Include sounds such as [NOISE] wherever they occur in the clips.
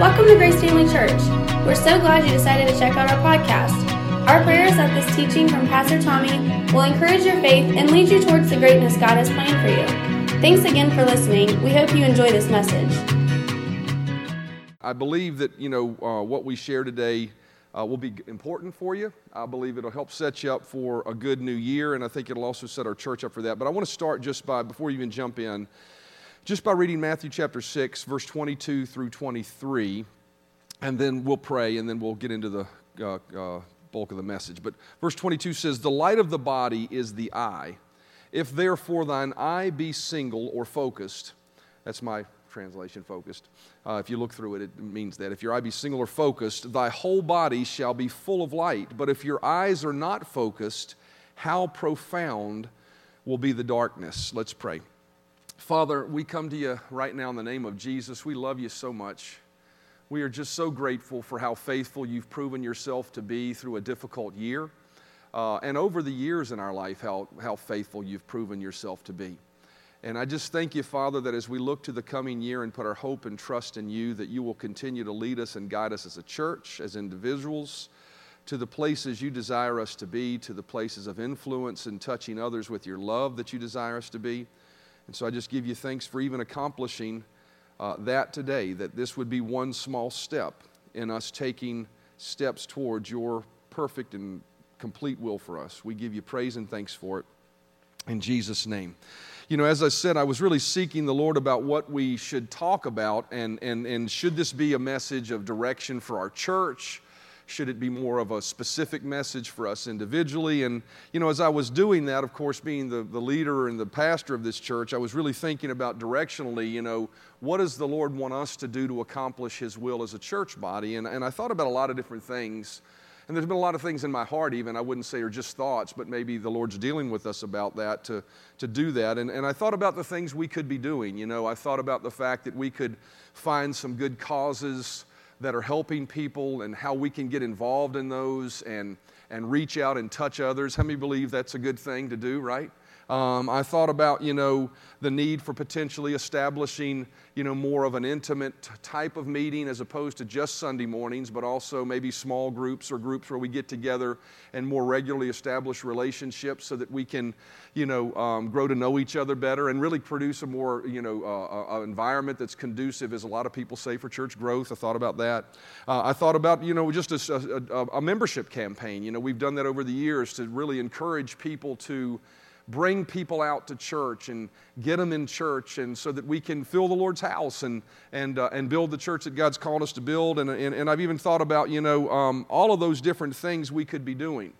Welcome to Grace Family Church. We're so glad you decided to check out our podcast. Our prayer is that this teaching from Pastor Tommy will encourage your faith and lead you towards the greatness God has planned for you. Thanks again for listening. We hope you enjoy this message. I believe that, you know, uh, what we share today uh, will be important for you. I believe it'll help set you up for a good new year, and I think it'll also set our church up for that. But I want to start just by, before you even jump in, just by reading Matthew chapter 6, verse 22 through 23, and then we'll pray, and then we'll get into the uh, uh, bulk of the message. But verse 22 says, The light of the body is the eye. If therefore thine eye be single or focused, that's my translation focused. Uh, if you look through it, it means that. If your eye be single or focused, thy whole body shall be full of light. But if your eyes are not focused, how profound will be the darkness? Let's pray. Father, we come to you right now in the name of Jesus. We love you so much. We are just so grateful for how faithful you've proven yourself to be through a difficult year. Uh, and over the years in our life, how, how faithful you've proven yourself to be. And I just thank you, Father, that as we look to the coming year and put our hope and trust in you, that you will continue to lead us and guide us as a church, as individuals, to the places you desire us to be, to the places of influence and touching others with your love that you desire us to be. And so I just give you thanks for even accomplishing uh, that today, that this would be one small step in us taking steps towards your perfect and complete will for us. We give you praise and thanks for it. In Jesus' name. You know, as I said, I was really seeking the Lord about what we should talk about, and, and, and should this be a message of direction for our church? Should it be more of a specific message for us individually? And, you know, as I was doing that, of course, being the, the leader and the pastor of this church, I was really thinking about directionally, you know, what does the Lord want us to do to accomplish His will as a church body? And, and I thought about a lot of different things. And there's been a lot of things in my heart, even, I wouldn't say are just thoughts, but maybe the Lord's dealing with us about that to, to do that. And, and I thought about the things we could be doing. You know, I thought about the fact that we could find some good causes that are helping people and how we can get involved in those and, and reach out and touch others. How many believe that's a good thing to do, right? Um, I thought about, you know, the need for potentially establishing, you know, more of an intimate type of meeting as opposed to just Sunday mornings, but also maybe small groups or groups where we get together and more regularly establish relationships so that we can, you know, um, grow to know each other better and really produce a more, you know, uh, uh, environment that's conducive, as a lot of people say, for church growth. I thought about that. Uh, I thought about, you know, just a, a, a membership campaign. You know, we've done that over the years to really encourage people to bring people out to church and get them in church and so that we can fill the lord's house and, and, uh, and build the church that god's called us to build. And, and, and i've even thought about you know um, all of those different things we could be doing.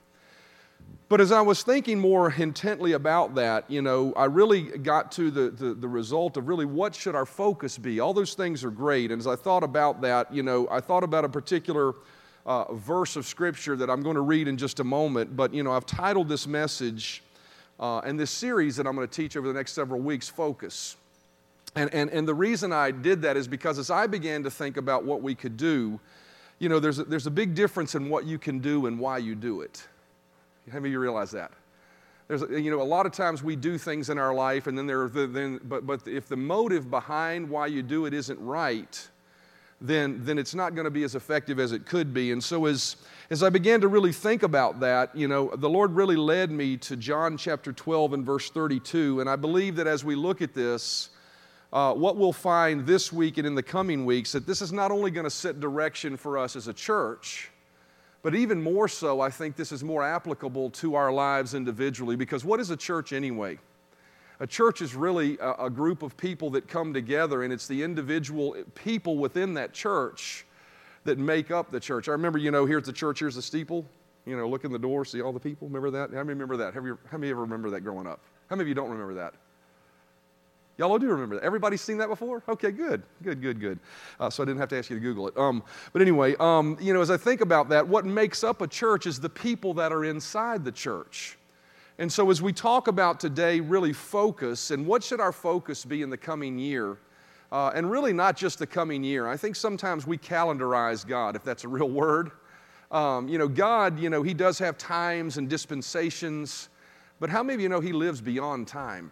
But as i was thinking more intently about that you know i really got to the, the, the result of really what should our focus be? All those things are great. And as i thought about that you know i thought about a particular uh, verse of scripture that i'm going to read in just a moment. But you know i've titled this message uh, and this series that I'm going to teach over the next several weeks, Focus. And, and, and the reason I did that is because as I began to think about what we could do, you know, there's a, there's a big difference in what you can do and why you do it. How many of you realize that? There's, you know, a lot of times we do things in our life, and then there, then, but, but if the motive behind why you do it isn't right, then, then it's not going to be as effective as it could be. And so, as, as I began to really think about that, you know, the Lord really led me to John chapter 12 and verse 32. And I believe that as we look at this, uh, what we'll find this week and in the coming weeks, that this is not only going to set direction for us as a church, but even more so, I think this is more applicable to our lives individually. Because what is a church anyway? A church is really a, a group of people that come together, and it's the individual people within that church that make up the church. I remember, you know, here at the church, here's the steeple. You know, look in the door, see all the people. Remember that? How many remember that? Have you, how many ever remember that growing up? How many of you don't remember that? Y'all all do remember that. Everybody's seen that before? Okay, good, good, good, good. Uh, so I didn't have to ask you to Google it. Um, but anyway, um, you know, as I think about that, what makes up a church is the people that are inside the church. And so, as we talk about today, really focus and what should our focus be in the coming year? Uh, and really, not just the coming year. I think sometimes we calendarize God, if that's a real word. Um, you know, God, you know, He does have times and dispensations, but how many of you know He lives beyond time?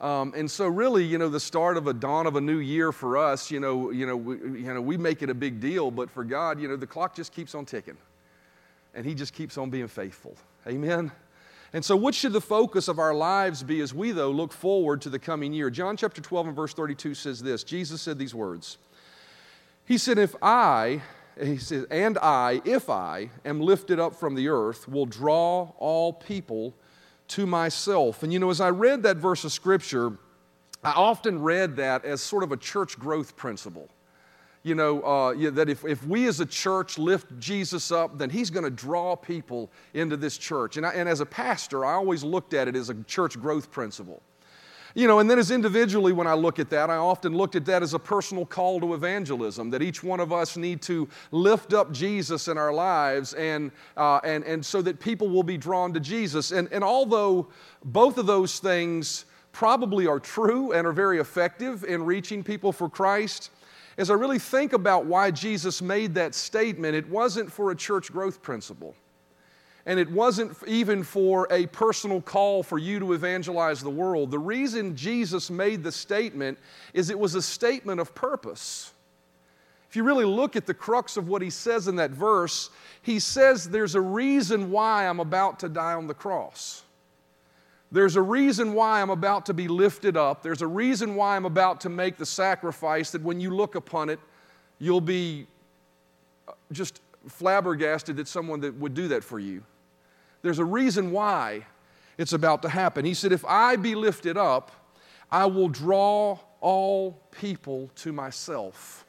Um, and so, really, you know, the start of a dawn of a new year for us, you know, you know, we, you know, we make it a big deal, but for God, you know, the clock just keeps on ticking, and He just keeps on being faithful. Amen. And so, what should the focus of our lives be as we, though, look forward to the coming year? John chapter 12 and verse 32 says this Jesus said these words. He said, If I, he says, and I, if I am lifted up from the earth, will draw all people to myself. And you know, as I read that verse of scripture, I often read that as sort of a church growth principle. You know, uh, yeah, that if, if we as a church lift Jesus up, then he's going to draw people into this church. And, I, and as a pastor, I always looked at it as a church growth principle. You know, and then as individually, when I look at that, I often looked at that as a personal call to evangelism, that each one of us need to lift up Jesus in our lives and, uh, and, and so that people will be drawn to Jesus. And, and although both of those things probably are true and are very effective in reaching people for Christ, as I really think about why Jesus made that statement, it wasn't for a church growth principle and it wasn't even for a personal call for you to evangelize the world. The reason Jesus made the statement is it was a statement of purpose. If you really look at the crux of what he says in that verse, he says there's a reason why I'm about to die on the cross. There's a reason why I'm about to be lifted up. There's a reason why I'm about to make the sacrifice that when you look upon it, you'll be uh, just flabbergasted that someone that would do that for you. There's a reason why it's about to happen. He said, If I be lifted up, I will draw all people to myself.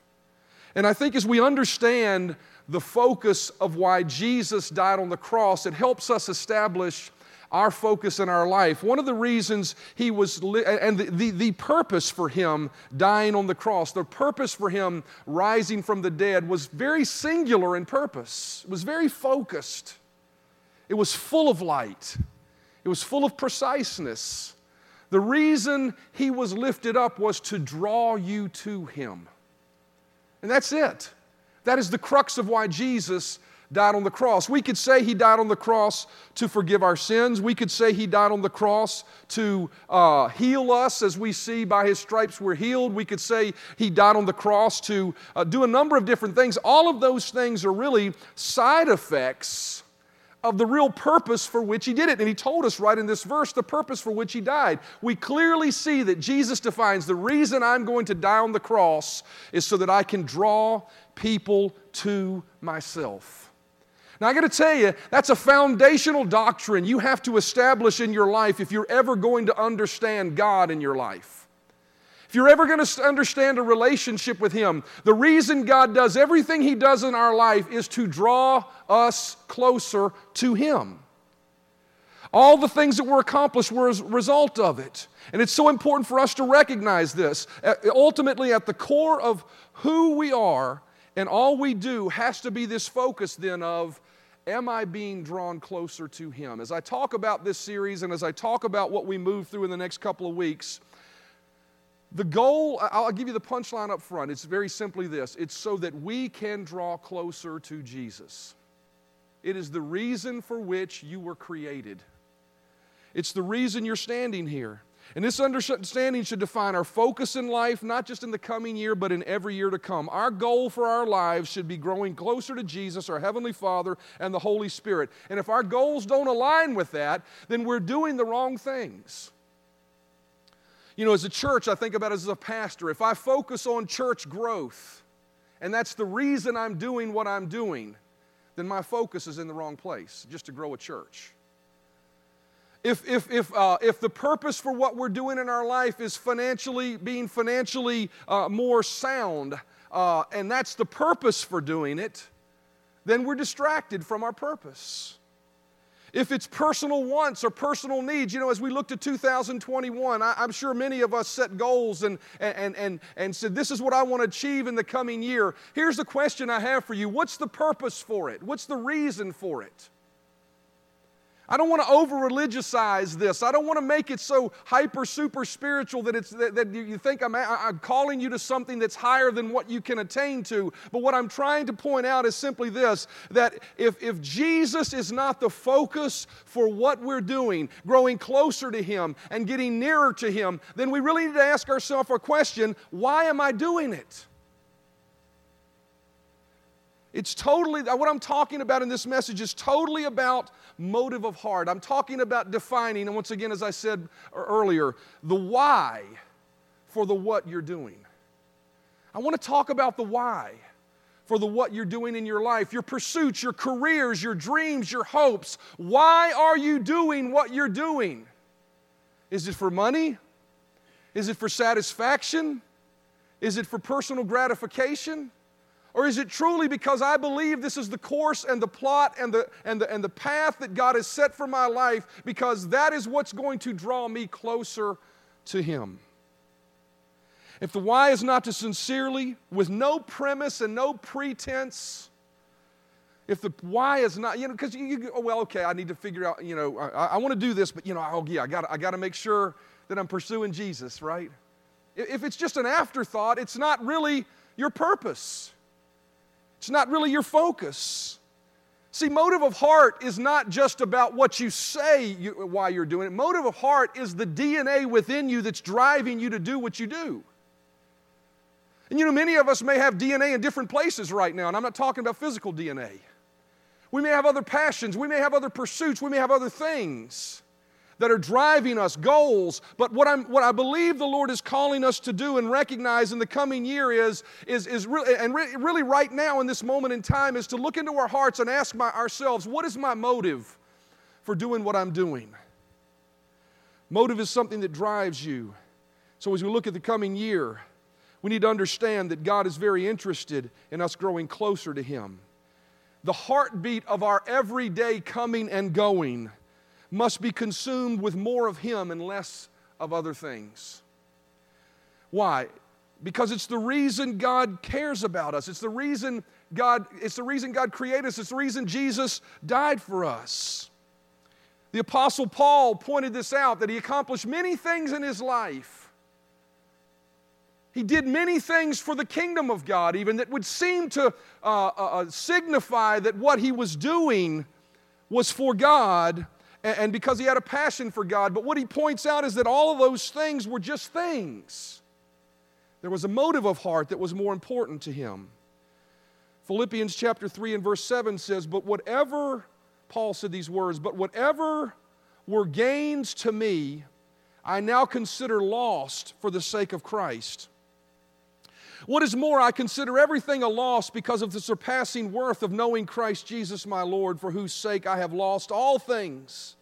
And I think as we understand the focus of why Jesus died on the cross, it helps us establish our focus in our life. One of the reasons he was, li- and the, the, the, purpose for him dying on the cross, the purpose for him rising from the dead was very singular in purpose, it was very focused. It was full of light, it was full of preciseness. The reason he was lifted up was to draw you to him. And that's it. That is the crux of why Jesus died on the cross. We could say he died on the cross to forgive our sins. We could say he died on the cross to uh, heal us, as we see by his stripes we're healed. We could say he died on the cross to uh, do a number of different things. All of those things are really side effects of the real purpose for which he did it. And he told us right in this verse the purpose for which he died. We clearly see that Jesus defines the reason I'm going to die on the cross is so that I can draw people to myself. Now, I got to tell you, that's a foundational doctrine you have to establish in your life if you're ever going to understand God in your life. If you're ever going to understand a relationship with Him, the reason God does everything He does in our life is to draw us closer to Him. All the things that were accomplished were as a result of it. And it's so important for us to recognize this. Ultimately, at the core of who we are and all we do has to be this focus then of, am I being drawn closer to Him? As I talk about this series and as I talk about what we move through in the next couple of weeks, the goal, I'll give you the punchline up front. It's very simply this it's so that we can draw closer to Jesus. It is the reason for which you were created, it's the reason you're standing here. And this understanding should define our focus in life, not just in the coming year, but in every year to come. Our goal for our lives should be growing closer to Jesus, our Heavenly Father, and the Holy Spirit. And if our goals don't align with that, then we're doing the wrong things. You know, as a church, I think about as a pastor. If I focus on church growth, and that's the reason I'm doing what I'm doing, then my focus is in the wrong place, just to grow a church. If, if, if, uh, if the purpose for what we're doing in our life is financially, being financially uh, more sound, uh, and that's the purpose for doing it, then we're distracted from our purpose. If it's personal wants or personal needs, you know, as we look to 2021, I, am sure many of us set goals and, and, and, and said, This is what I want to achieve in the coming year. Here's the question I have for you What's the purpose for it? What's the reason for it? I don't want to over religiousize this. I don't want to make it so hyper super spiritual that, it's, that, that you think I'm, I'm calling you to something that's higher than what you can attain to. But what I'm trying to point out is simply this that if, if Jesus is not the focus for what we're doing, growing closer to Him and getting nearer to Him, then we really need to ask ourselves a question why am I doing it? It's totally, what I'm talking about in this message is totally about motive of heart. I'm talking about defining, and once again, as I said er, earlier, the why for the what you're doing. I want to talk about the why for the what you're doing in your life, your pursuits, your careers, your dreams, your hopes. Why are you doing what you're doing? Is it for money? Is it for satisfaction? Is it for personal gratification? Or is it truly because I believe this is the course and the plot and the, and, the, and the path that God has set for my life because that is what's going to draw me closer to Him? If the why is not to sincerely, with no premise and no pretense, if the why is not, you know, because you, you, oh, well, okay, I need to figure out, you know, I, I want to do this, but, you know, oh, yeah, I got I got to make sure that I'm pursuing Jesus, right? If it's just an afterthought, it's not really your purpose. It's not really your focus. See, motive of heart is not just about what you say you, why you're doing it. Motive of heart is the DNA within you that's driving you to do what you do. And you know, many of us may have DNA in different places right now, and I'm not talking about physical DNA. We may have other passions, we may have other pursuits, we may have other things that are driving us, goals. But what, I'm, what I believe the Lord is calling us to do and recognize in the coming year is, is, is really, and re- really right now in this moment in time, is to look into our hearts and ask my, ourselves, what is my motive for doing what I'm doing? Motive is something that drives you. So as we look at the coming year, we need to understand that God is very interested in us growing closer to Him. The heartbeat of our everyday coming and going must be consumed with more of Him and less of other things. Why? Because it's the reason God cares about us. It's the reason God, it's the reason God created us. It's the reason Jesus died for us. The Apostle Paul pointed this out that he accomplished many things in his life. He did many things for the kingdom of God, even that would seem to uh, uh, uh signify that what he was doing was for God, and because he had a passion for God. But what he points out is that all of those things were just things. There was a motive of heart that was more important to him. Philippians chapter 3 and verse 7 says, But whatever, Paul said these words, but whatever were gains to me, I now consider lost for the sake of Christ. What is more, I consider everything a loss because of the surpassing worth of knowing Christ Jesus my Lord, for whose sake I have lost all things.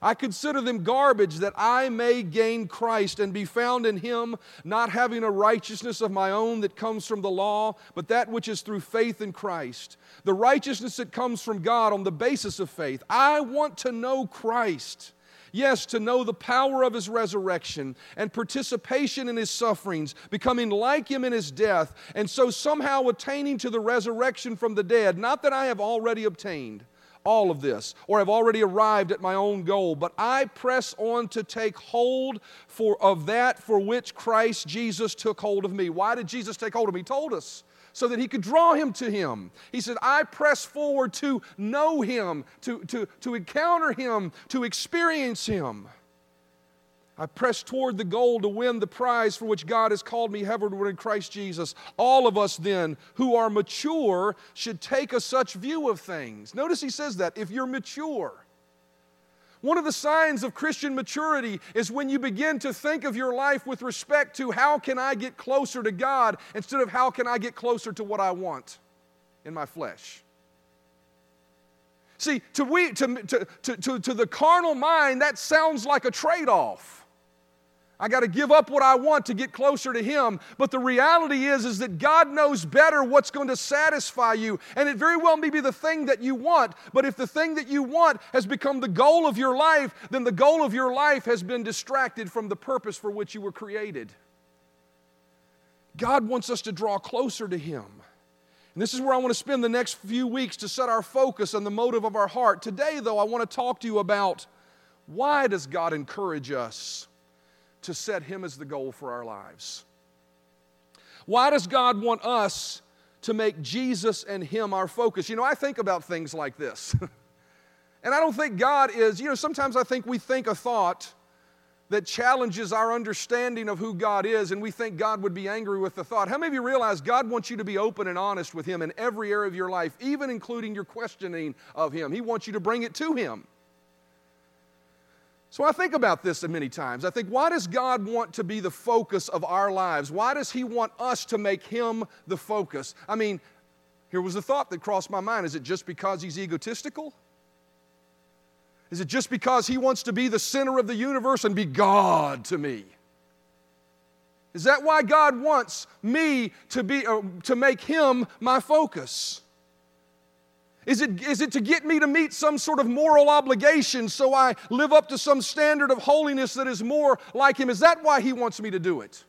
I consider them garbage that I may gain Christ and be found in Him, not having a righteousness of my own that comes from the law, but that which is through faith in Christ. The righteousness that comes from God on the basis of faith. I want to know Christ Yes, to know the power of his resurrection and participation in his sufferings, becoming like him in his death, and so somehow attaining to the resurrection from the dead. Not that I have already obtained all of this or have already arrived at my own goal but i press on to take hold for of that for which christ jesus took hold of me. Why did jesus take hold of me? He told us so that he could draw him to him. He said, I press forward to know him, to, to, to encounter him, to experience him. I press toward the goal to win the prize for which God has called me heavenward in Christ Jesus. All of us, then, who are mature, should take a such view of things. Notice he says that if you're mature. One of the signs of Christian maturity is when you begin to think of your life with respect to how can I get closer to God instead of how can I get closer to what I want in my flesh. See, to, we, to, to, to, to, the carnal mind, that sounds like a trade off. I got to give up what I want to get closer to Him. But the reality is, is that God knows better what's going to satisfy you. And it very well may be the thing that you want. But if the thing that you want has become the goal of your life, then the goal of your life has been distracted from the purpose for which you were created. God wants us to draw closer to Him. And this is where I want to spend the next few weeks to set our focus on the motive of our heart. Today, though, I want to talk to you about why does God encourage us to set Him as the goal for our lives? Why does God want us to make Jesus and Him our focus? You know, I think about things like this. [LAUGHS] and I don't think God is, you know, sometimes I think we think a thought that challenges our understanding of who God is, and we think God would be angry with the thought. How many of you realize God wants you to be open and honest with Him in every area of your life, even including your questioning of Him? He wants you to bring it to Him. So I think about this many times. I think, why does God want to be the focus of our lives? Why does He want us to make Him the focus? I mean, here was a thought that crossed my mind. Is it just because He's egotistical? Is it just because he wants to be the center of the universe and be God to me? Is that why God wants me to, be, uh, to make him my focus? Is it, is it to get me to meet some sort of moral obligation so I live up to some standard of holiness that is more like him? Is that why he wants me to do it?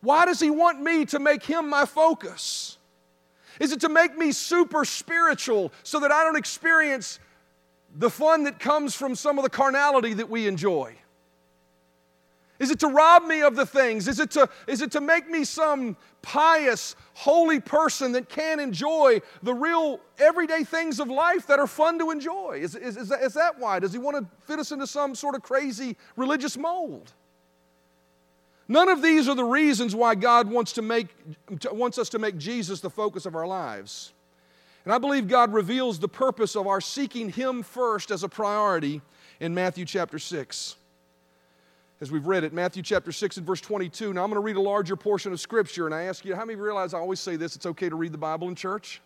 Why does he want me to make him my focus? Is it to make me super spiritual so that I don't experience the fun that comes from some of the carnality that we enjoy? Is it to rob me of the things? Is it to, is it to make me some pious, holy person that can enjoy the real everyday things of life that are fun to enjoy? Is, is, is, that, is that why? Does he want to fit us into some sort of crazy religious mold? None of these are the reasons why God wants, to make, wants us to make Jesus the focus of our lives. And I believe God reveals the purpose of our seeking Him first as a priority in Matthew chapter 6. As we've read it, Matthew chapter 6 and verse 22. Now I'm going to read a larger portion of Scripture, and I ask you, how many realize I always say this it's okay to read the Bible in church?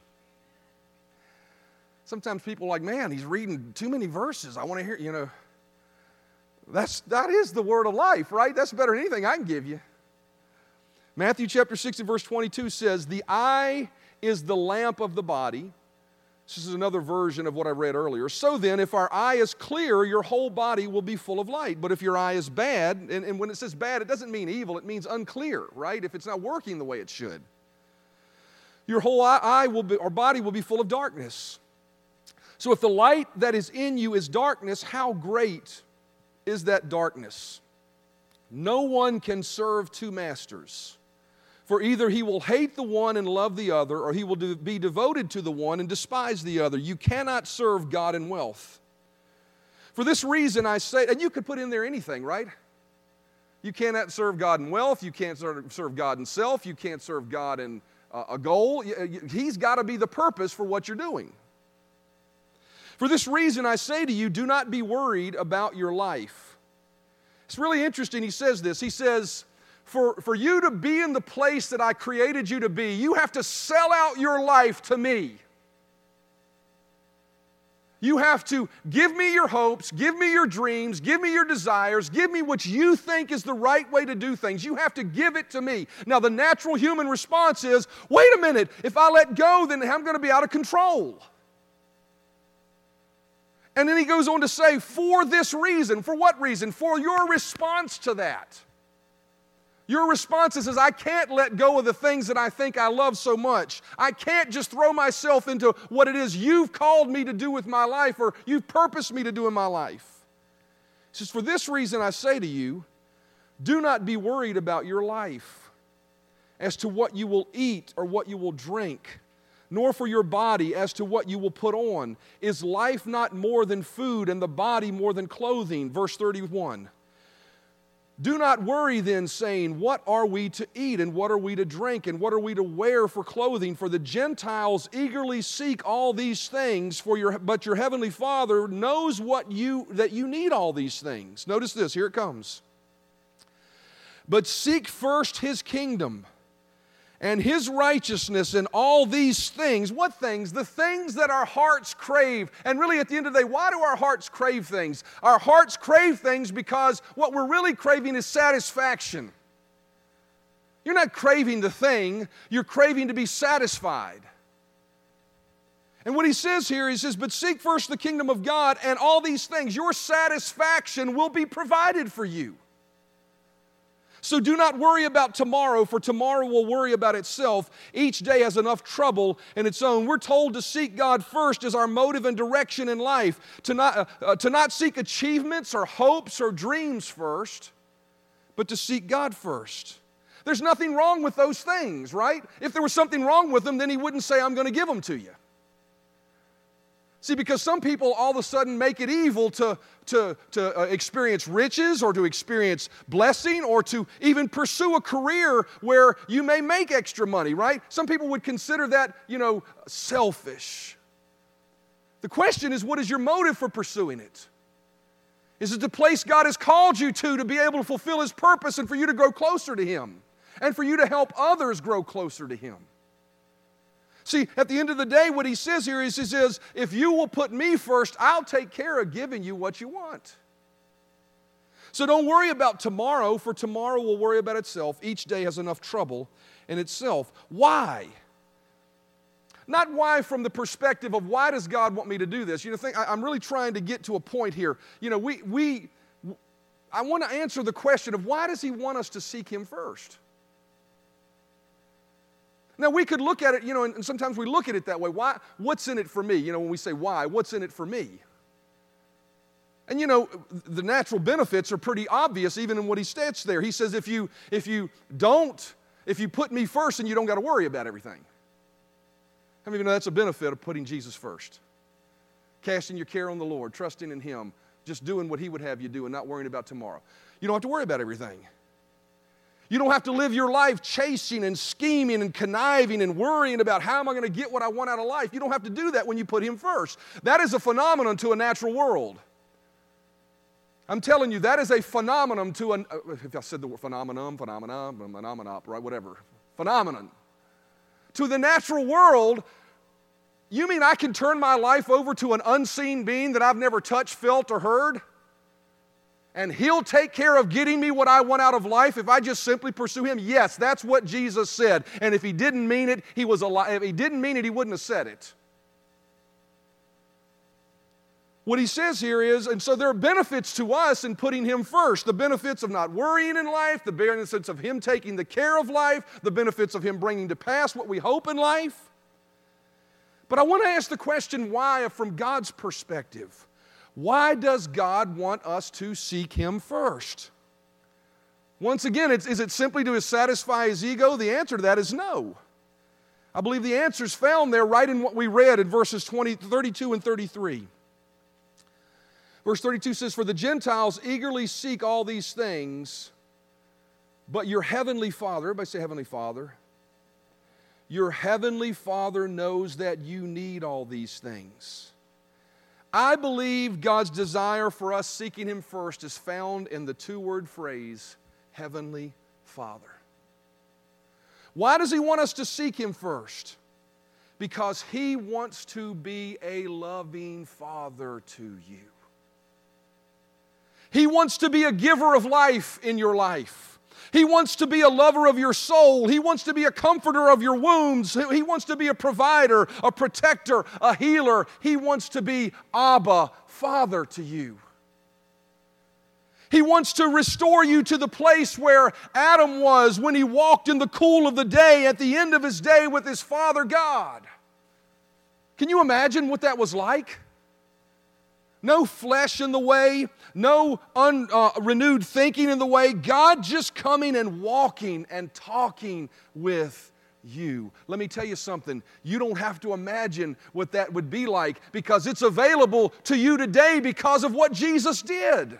Sometimes people are like, man, he's reading too many verses. I want to hear, you know. That's, that is the word of life, right? That's better than anything I can give you. Matthew chapter 6 and verse 22 says, The eye is the lamp of the body. This is another version of what I read earlier. So then, if our eye is clear, your whole body will be full of light. But if your eye is bad, and, and when it says bad, it doesn't mean evil, it means unclear, right? If it's not working the way it should, your whole eye will be, or body will be full of darkness. So if the light that is in you is darkness, how great is that darkness? No one can serve two masters. For either he will hate the one and love the other, or he will be devoted to the one and despise the other. You cannot serve God and wealth. For this reason, I say, and you could put in there anything, right? You cannot serve God in wealth. You can't serve God in self. You can't serve God in uh, a goal. He's got to be the purpose for what you're doing. For this reason, I say to you, do not be worried about your life. It's really interesting. He says this. He says, for, for you to be in the place that I created you to be, you have to sell out your life to me. You have to give me your hopes, give me your dreams, give me your desires, give me what you think is the right way to do things. You have to give it to me. Now, the natural human response is wait a minute, if I let go, then I'm going to be out of control. And then he goes on to say, for this reason. For what reason? For your response to that. Your response is, I can't let go of the things that I think I love so much. I can't just throw myself into what it is you've called me to do with my life or you've purposed me to do in my life. He says, For this reason I say to you, do not be worried about your life as to what you will eat or what you will drink, nor for your body as to what you will put on. Is life not more than food and the body more than clothing? Verse 31. Do not worry then, saying, What are we to eat, and what are we to drink, and what are we to wear for clothing? For the Gentiles eagerly seek all these things, for your, but your heavenly Father knows what you, that you need all these things. Notice this, here it comes. But seek first his kingdom and his righteousness and all these things. What things? The things that our hearts crave. And really, at the end of the day, why do our hearts crave things? Our hearts crave things because what we're really craving is satisfaction. You're not craving the thing, you're craving to be satisfied. And what he says here, he says, But seek first the kingdom of God, and all these things, your satisfaction will be provided for you. So do not worry about tomorrow, for tomorrow will worry about itself. Each day has enough trouble in its own. We're told to seek God first as our motive and direction in life, to not, uh, uh, to not seek achievements or hopes or dreams first, but to seek God first. There's nothing wrong with those things, right? If there was something wrong with them, then He wouldn't say, I'm going to give them to you. See, because some people all of a sudden make it evil to, to, to uh, experience riches or to experience blessing or to even pursue a career where you may make extra money, right? Some people would consider that, you know, selfish. The question is, what is your motive for pursuing it? Is it the place God has called you to to be able to fulfill His purpose and for you to grow closer to Him and for you to help others grow closer to Him? See, at the end of the day, what he says here is, he says, if you will put me first, I'll take care of giving you what you want. So don't worry about tomorrow, for tomorrow will worry about itself. Each day has enough trouble in itself. Why? Not why from the perspective of why does God want me to do this? You know, think, I, I'm really trying to get to a point here. You know, we, we, I want to answer the question of why does He want us to seek Him first? Now, we could look at it, you know, and, sometimes we look at it that way. Why? What's in it for me? You know, when we say why, what's in it for me? And you know, the natural benefits are pretty obvious even in what he states there. He says, if you, if you don't, if you put me first, and you don't got to worry about everything. How many of you know that's a benefit of putting Jesus first? Casting your care on the Lord, trusting in Him, just doing what He would have you do and not worrying about tomorrow. You don't have to worry about everything. You don't have to live your life chasing and scheming and conniving and worrying about how am I going to get what I want out of life. You don't have to do that when you put Him first. That is a phenomenon to a natural world. I'm telling you, that is a phenomenon to an, uh, if I said the word phenomenon, phenomenon, phenomenon, right, whatever, phenomenon. To the natural world, you mean I can turn my life over to an unseen being that I've never touched, felt, or heard? And He'll take care of getting me what I want out of life if I just simply pursue Him? Yes, that's what Jesus said. And if He didn't mean it, He was a lie. If He didn't mean it, He wouldn't have said it. What he says here is, and so there are benefits to us in putting him first the benefits of not worrying in life, the benefits of him taking the care of life, the benefits of him bringing to pass what we hope in life. But I want to ask the question why from God's perspective. Why does God want us to seek Him first? Once again, is it simply to satisfy His ego? The answer to that is no. I believe the answer is found there right in what we read in verses 20, 32 and 33. Verse 32 says, For the Gentiles eagerly seek all these things, but your heavenly Father, everybody say Heavenly Father, your heavenly Father knows that you need all these things. I believe God's desire for us seeking Him first is found in the two word phrase, Heavenly Father. Why does He want us to seek Him first? Because He wants to be a loving Father to you. He wants to be a giver of life in your life. He wants to be a lover of your soul. He wants to be a comforter of your wounds. He wants to be a provider, a protector, a healer. He wants to be Abba, Father to you. He wants to restore you to the place where Adam was when he walked in the cool of the day at the end of his day with his Father God. Can you imagine what that was like? No flesh in the way, no unrenewed uh, thinking in the way. God just coming and walking and talking with you. Let me tell you something. You don't have to imagine what that would be like because it's available to you today because of what Jesus did.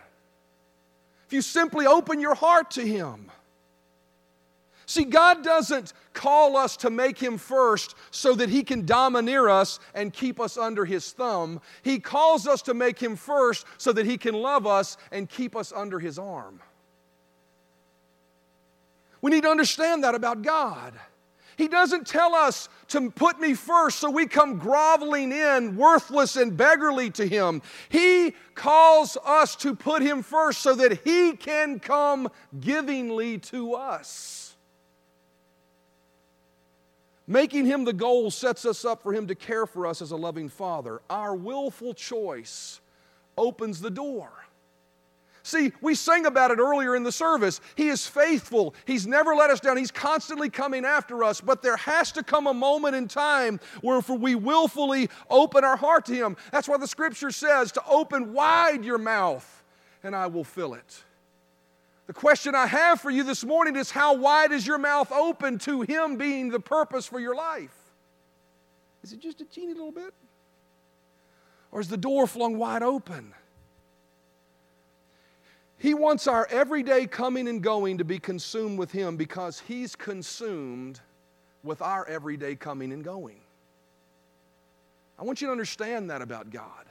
If you simply open your heart to Him. See, God doesn't call us to make Him first so that He can domineer us and keep us under His thumb. He calls us to make Him first so that He can love us and keep us under His arm. We need to understand that about God. He doesn't tell us to put me first so we come groveling in, worthless and beggarly to Him. He calls us to put Him first so that He can come givingly to us. Making him the goal sets us up for him to care for us as a loving father. Our willful choice opens the door. See, we sang about it earlier in the service. He is faithful. He's never let us down. He's constantly coming after us. But there has to come a moment in time where we willfully open our heart to Him. That's why the scripture says to open wide your mouth and I will fill it. The question I have for you this morning is how wide is your mouth open to Him being the purpose for your life? Is it just a teeny little bit? Or is the door flung wide open? He wants our everyday coming and going to be consumed with Him because He's consumed with our everyday coming and going. I want you to understand that about God.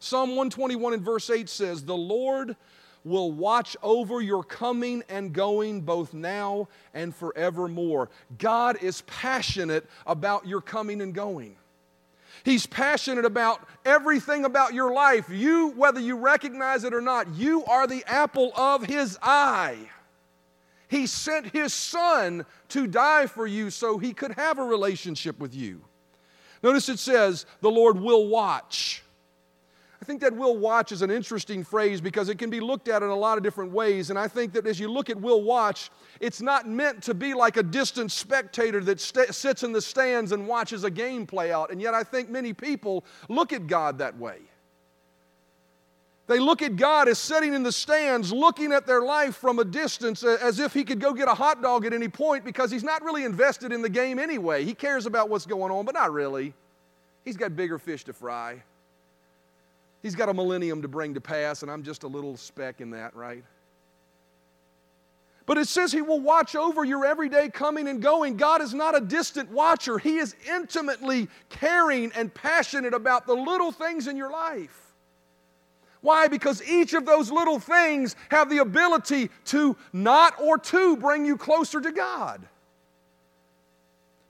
Psalm 121 and verse 8 says, The Lord will watch over your coming and going both now and forevermore. God is passionate about your coming and going. He's passionate about everything about your life. You, whether you recognize it or not, you are the apple of His eye. He sent His Son to die for you so He could have a relationship with you. Notice it says, the Lord will watch. I think that will watch is an interesting phrase because it can be looked at in a lot of different ways. And I think that as you look at will watch, it's not meant to be like a distant spectator that st- sits in the stands and watches a game play out. And yet I think many people look at God that way. They look at God as sitting in the stands, looking at their life from a distance as if he could go get a hot dog at any point because he's not really invested in the game anyway. He cares about what's going on, but not really. He's got bigger fish to fry. He's got a millennium to bring to pass, and I'm just a little speck in that, right? But it says He will watch over your everyday coming and going. God is not a distant watcher, He is intimately caring and passionate about the little things in your life. Why? Because each of those little things have the ability to not or to bring you closer to God.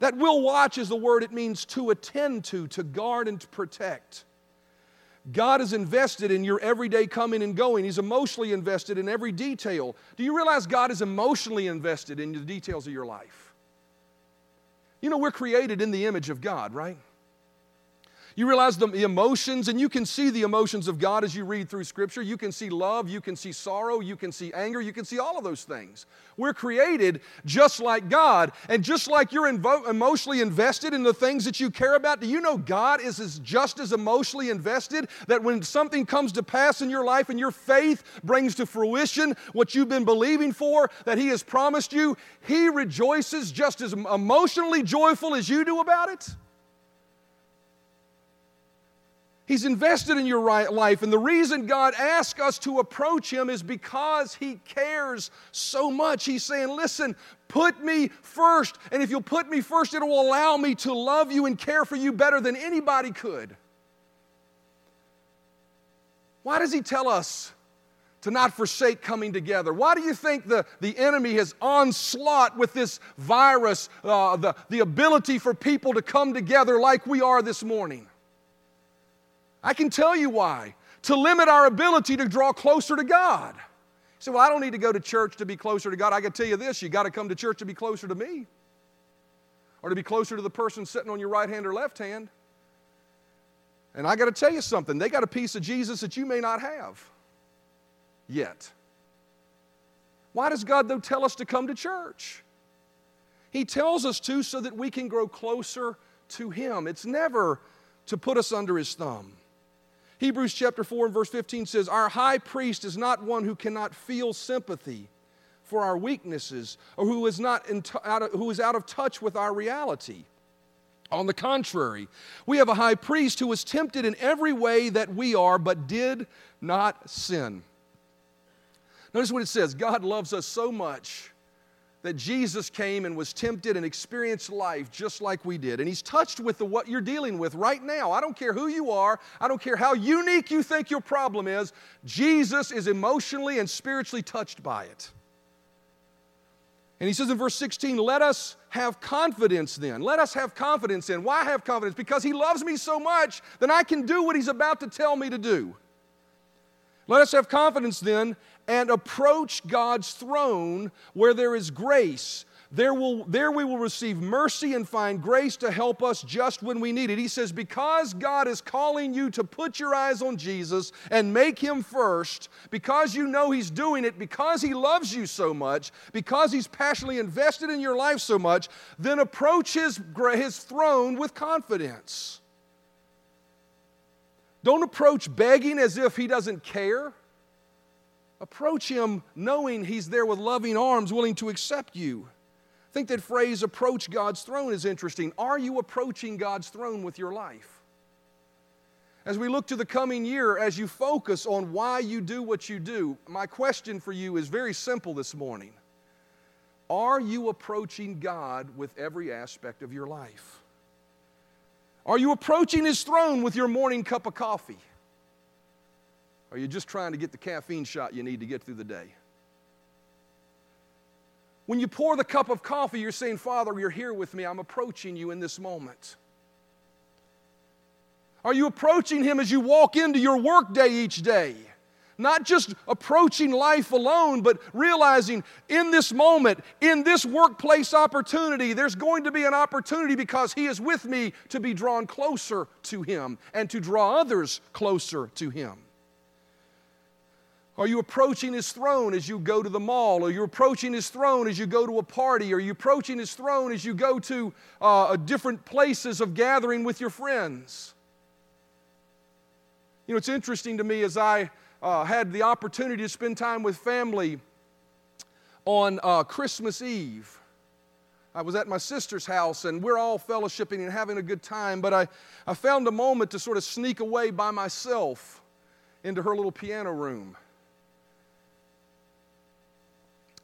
That will watch is the word it means to attend to, to guard and to protect. God is invested in your everyday coming and going. He's emotionally invested in every detail. Do you realize God is emotionally invested in the details of your life? You know, we're created in the image of God, right? You realize the emotions, and you can see the emotions of God as you read through Scripture. You can see love, you can see sorrow, you can see anger, you can see all of those things. We're created just like God, and just like you're invo- emotionally invested in the things that you care about, do you know God is as, just as emotionally invested that when something comes to pass in your life and your faith brings to fruition what you've been believing for, that He has promised you, He rejoices just as emotionally joyful as you do about it? He's invested in your life. And the reason God asks us to approach Him is because He cares so much. He's saying, Listen, put me first. And if you'll put me first, it will allow me to love you and care for you better than anybody could. Why does He tell us to not forsake coming together? Why do you think the, the enemy has onslaught with this virus, uh, the, the ability for people to come together like we are this morning? I can tell you why. To limit our ability to draw closer to God. You say, Well, I don't need to go to church to be closer to God. I can tell you this you got to come to church to be closer to me, or to be closer to the person sitting on your right hand or left hand. And I got to tell you something, they got a piece of Jesus that you may not have yet. Why does God, though, tell us to come to church? He tells us to so that we can grow closer to Him. It's never to put us under His thumb. Hebrews chapter 4 and verse 15 says, Our high priest is not one who cannot feel sympathy for our weaknesses or who is, not t- out of, who is out of touch with our reality. On the contrary, we have a high priest who was tempted in every way that we are, but did not sin. Notice what it says God loves us so much that Jesus came and was tempted and experienced life just like we did. And He's touched with the, what you're dealing with right now. I don't care who you are, I don't care how unique you think your problem is, Jesus is emotionally and spiritually touched by it. And he says in verse 16, let us have confidence then. Let us have confidence in. Why have confidence? Because he loves me so much that I can do what he's about to tell me to do. Let us have confidence then and approach God's throne where there is grace. there, will, there we will receive mercy and find grace to help us just when we need it. He says, Because God is calling you to put your eyes on Jesus and make Him first, because you know He's doing it, because He loves you so much, because He's passionately invested in your life so much, then approach His, his throne with confidence. Don't approach begging as if He doesn't care. Approach Him knowing He's there with loving arms, willing to accept you. I think that phrase, approach God's throne, is interesting. Are you approaching God's throne with your life? As we look to the coming year, as you focus on why you do what you do, my question for you is very simple this morning. Are you approaching God with every aspect of your life? Are you approaching His throne with your morning cup of coffee? Are you just trying to get the caffeine shot you need to get through the day? When you pour the cup of coffee, you're saying, Father, you're here with me. I'm approaching you in this moment. Are you approaching Him as you walk into your workday each day? Not just approaching life alone, but realizing in this moment, in this workplace opportunity, there's going to be an opportunity because He is with me to be drawn closer to Him and to draw others closer to Him. Are you approaching his throne as you go to the mall? Are you approaching his throne as you go to a party? Are you approaching his throne as you go to uh, different places of gathering with your friends? You know, it's interesting to me as I uh, had the opportunity to spend time with family on uh, Christmas Eve. I was at my sister's house and we're all fellowshipping and having a good time, but I, I found a moment to sort of sneak away by myself into her little piano room.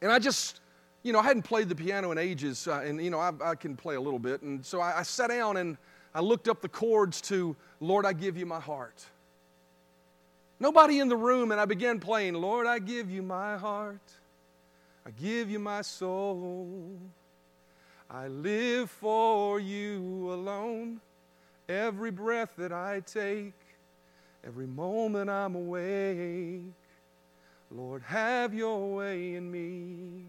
And I just, you know, I hadn't played the piano in ages, uh, and, you know, I, I, can play a little bit. And so I, I sat down and I looked up the chords to Lord, I give you my heart. Nobody in the room, and I began playing, Lord, I give you my heart. I give you my soul. I live for you alone. Every breath that I take, every moment I'm awake. Lord, have your way in me.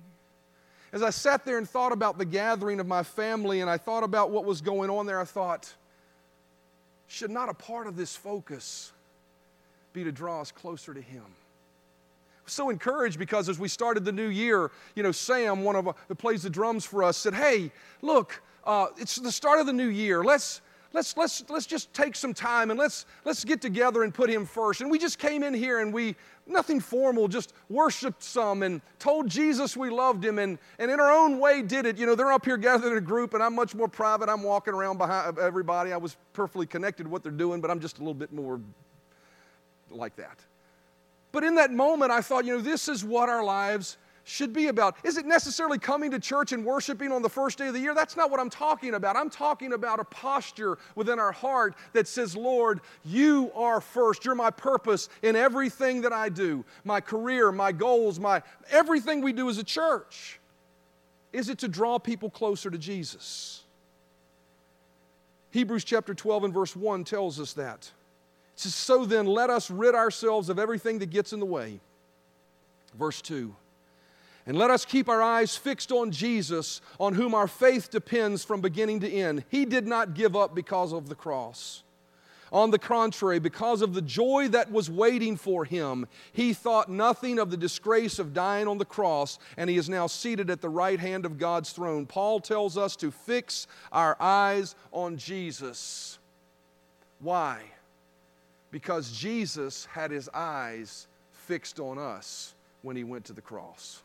As I sat there and thought about the gathering of my family and I thought about what was going on there, I thought, should not a part of this focus be to draw us closer to Him? I was so encouraged because as we started the new year, you know, Sam, one of uh, who plays the drums for us, said, "Hey, look, uh, it's the start of the new year. Let's let's let's let's just take some time and let's let's get together and put him first. And we just came in here and we nothing formal just worshiped some and told jesus we loved him and and in our own way did it. You know they're up here gathered in a group and i'm much more private. I'm walking around behind everybody. I was perfectly connected to what they're doing but i'm just a little bit more like that. But in that moment i thought you know this is what our lives should be about. Is it necessarily coming to church and worshiping on the first day of the year? That's not what I'm talking about. I'm talking about a posture within our heart that says, Lord, you are first. You're my purpose in everything that I do my career, my goals, my everything we do as a church. Is it to draw people closer to Jesus? Hebrews chapter 12 and verse 1 tells us that. It says, So then, let us rid ourselves of everything that gets in the way. Verse 2 and let us keep our eyes fixed on Jesus, on whom our faith depends from beginning to end. He did not give up because of the cross. On the contrary, because of the joy that was waiting for him, he thought nothing of the disgrace of dying on the cross, and he is now seated at the right hand of God's throne. Paul tells us to fix our eyes on Jesus. Why? Because Jesus had his eyes fixed on us when he went to the cross.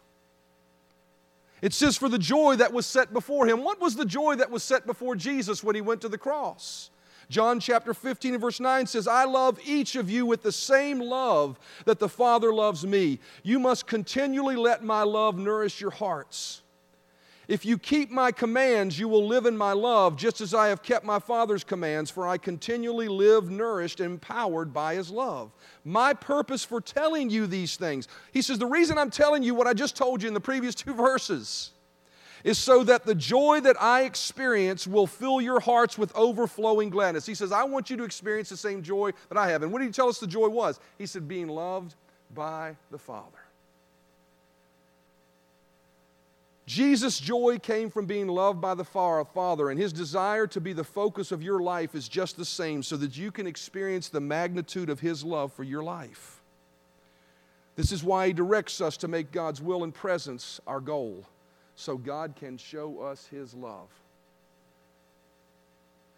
It says, for the joy that was set before him. What was the joy that was set before Jesus when he went to the cross? John chapter 15 and verse 9 says, I love each of you with the same love that the Father loves me. You must continually let my love nourish your hearts. If you keep my commands, you will live in my love, just as I have kept my Father's commands, for I continually live nourished and empowered by his love. My purpose for telling you these things, he says, the reason I'm telling you what I just told you in the previous two [LAUGHS] verses is so that the joy that I experience will fill your hearts with overflowing gladness. He says, I want you to experience the same joy that I have. And what did he tell us the joy was? He said, being loved by the Father. Jesus' joy came from being loved by the Father, and his desire to be the focus of your life is just the same so that you can experience the magnitude of his love for your life. This is why he directs us to make God's will and presence our goal, so God can show us his love.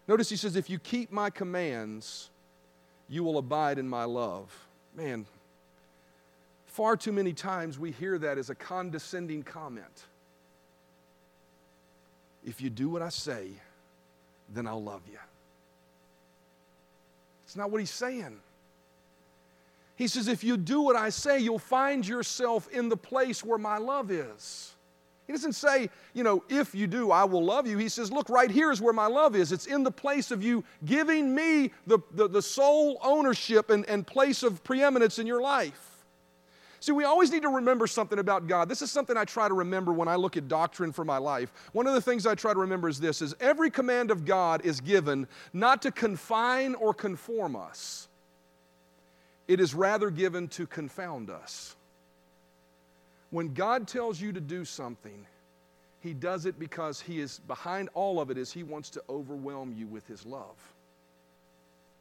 Notice he says, If you keep my commands, you will abide in my love. Man, far too many times we hear that as a condescending comment. If you do what I say, then I'll love you. It's not what he's saying. He says, if you do what I say, you'll find yourself in the place where my love is. He doesn't say, you know, if you do, I will love you. He says, look, right here is where my love is. It's in the place of you giving me the, the, the sole ownership and, and place of preeminence in your life. See, we always need to remember something about God. This is something I try to remember when I look at doctrine for my life. One of the things I try to remember is this is every command of God is given not to confine or conform us. It is rather given to confound us. When God tells you to do something, He does it because He is behind all of it is He wants to overwhelm you with His love.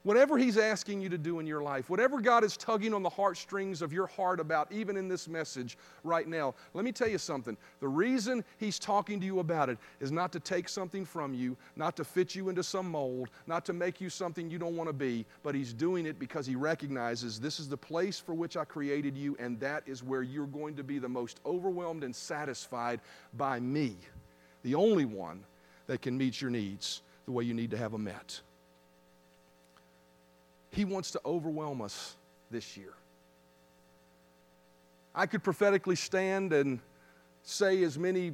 Whatever He's asking you to do in your life, whatever God is tugging on the heartstrings of your heart about, even in this message right now, let me tell you something. The reason He's talking to you about it is not to take something from you, not to fit you into some mold, not to make you something you don't want to be, but He's doing it because He recognizes this is the place for which I created you, and that is where you're going to be the most overwhelmed and satisfied by me, the only one that can meet your needs the way you need to have them met. He wants to overwhelm us this year. I could prophetically stand and say as many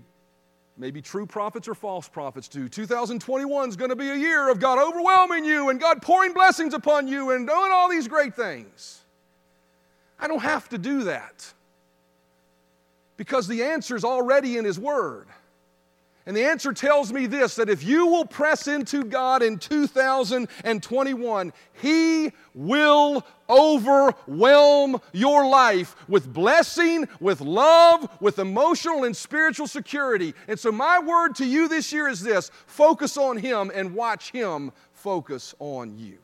maybe true prophets or false prophets do 2021 is going to be a year of God overwhelming you and God pouring blessings upon you and doing all these great things. I don't have to do that because the answer is already in His Word. And the answer tells me this that if you will press into God in 2021, He will overwhelm your life with blessing, with love, with emotional and spiritual security. And so, my word to you this year is this focus on Him and watch Him focus on you.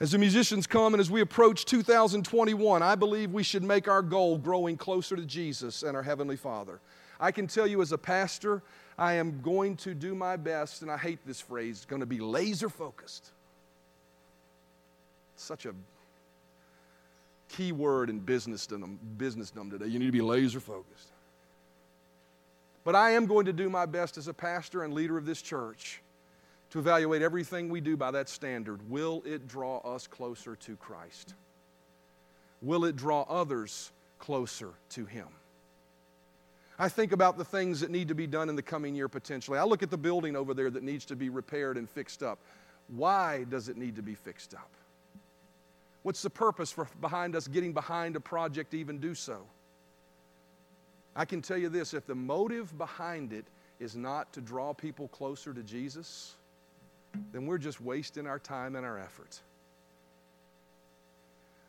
As the musicians come and as we approach 2021, I believe we should make our goal growing closer to Jesus and our Heavenly Father. I can tell you as a pastor, I am going to do my best, and I hate this phrase, going to be laser focused. Such a key word in businessdom, businessdom today. You need to be laser focused. But I am going to do my best as a pastor and leader of this church to evaluate everything we do by that standard. Will it draw us closer to Christ? Will it draw others closer to Him? I think about the things that need to be done in the coming year potentially. I look at the building over there that needs to be repaired and fixed up. Why does it need to be fixed up? What's the purpose for behind us getting behind a project to even do so? I can tell you this if the motive behind it is not to draw people closer to Jesus, then we're just wasting our time and our effort.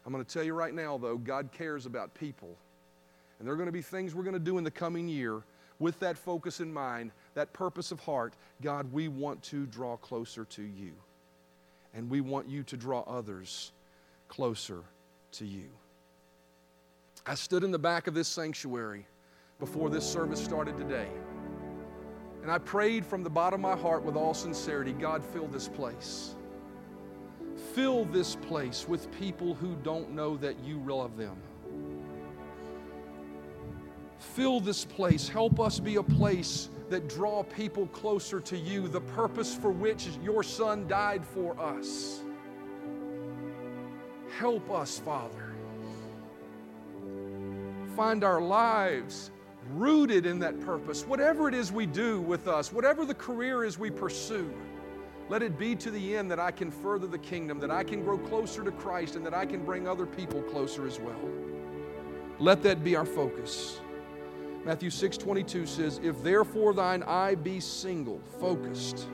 I'm going to tell you right now, though, God cares about people and there are going to be things we're going to do in the coming year with that focus in mind, that purpose of heart. God, we want to draw closer to you. And we want you to draw others closer to you. I stood in the back of this sanctuary before this service started today. And I prayed from the bottom of my heart with all sincerity God, fill this place. Fill this place with people who don't know that you love them. Fill this place. Help us be a place that draw people closer to you, the purpose for which your son died for us. Help us, Father. Find our lives rooted in that purpose. Whatever it is we do with us, whatever the career is we pursue, let it be to the end that I can further the kingdom, that I can grow closer to Christ, and that I can bring other people closer as well. Let that be our focus. Matthew 6 22 says, If therefore thine eye be single, focused,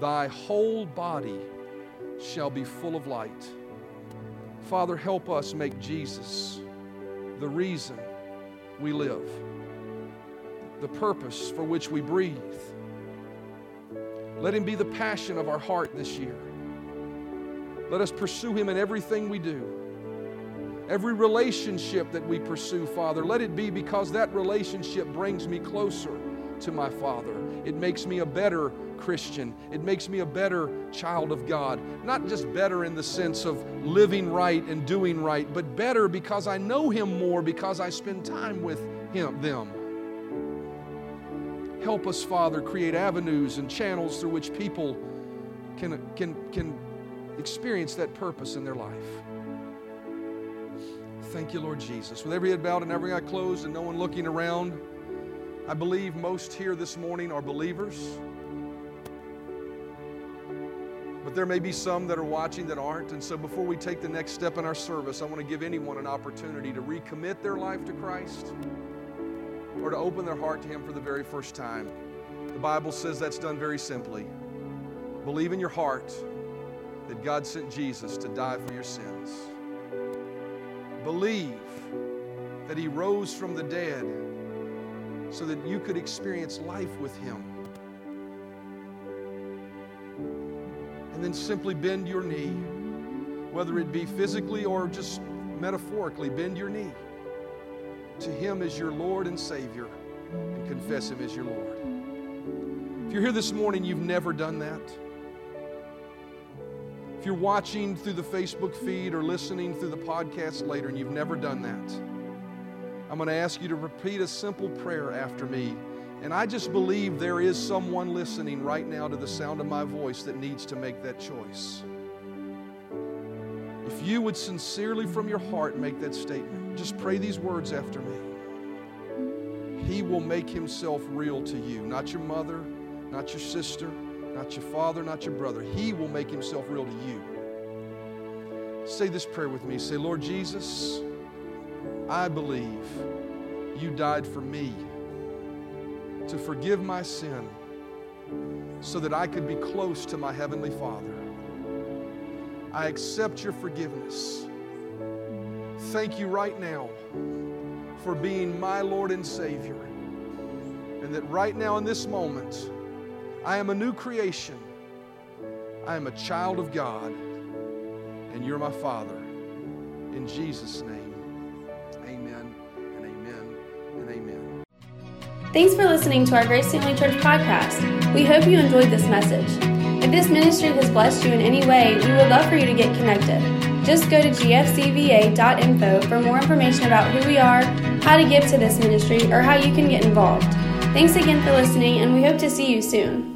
thy whole body shall be full of light. Father, help us make Jesus the reason we live. the purpose for which we breathe. Let Him be the passion of our heart this year. Let us pursue Him in everything we do. Every relationship that we pursue, Father, let it be because that relationship brings me closer to my Father. It makes me a better Christian. It makes me a better child of God. Not just better in the sense of living right and doing right, but better because I know Him more because I spend time with Him, them. Help us, Father, create avenues and channels through which people can, can, can experience that purpose in their life. Thank you, Lord Jesus. With every head bowed and every eye closed and no one looking around, I believe most here this morning are believers. But there may be some that are watching that aren't. And so before we take the next step in our service, I want to give anyone an opportunity to recommit their life to Christ or to open their heart to Him for the very first time. The Bible says that's done very simply. Believe in your heart that God sent Jesus to die for your sins. Believe that He rose from the dead so that you could experience life with Him. And then simply bend your knee, whether it be physically or just metaphorically, bend your knee to Him as your Lord and Savior and confess Him as your Lord. If you're here this morning, you've never done that. If you're watching through the Facebook feed or listening through the podcast later and you've never done that, I'm going to ask you to repeat a simple prayer after me. And I just believe there is someone listening right now to the sound of my voice that needs to make that choice. If you would sincerely from your heart make that statement, just pray these words after me. He will make himself real to you, not your mother, not your sister, not your father, not your brother. He will make himself real to you. Say this prayer with me. Say, Lord Jesus, I believe you died for me to forgive my sin so that I could be close to my Heavenly Father. I accept your forgiveness. Thank you right now for being my Lord and Savior. And that right now in this moment, I am a new creation. I am a child of God, and you're my Father. In Jesus' name, amen and amen and amen. Thanks for listening to our Grace Family Church podcast. We hope you enjoyed this message. If this ministry has blessed you in any way, we would love for you to get connected. Just go to gfcva.info for more information about who we are, how to give to this ministry, or how you can get involved. Thanks again for listening, and we hope to see you soon.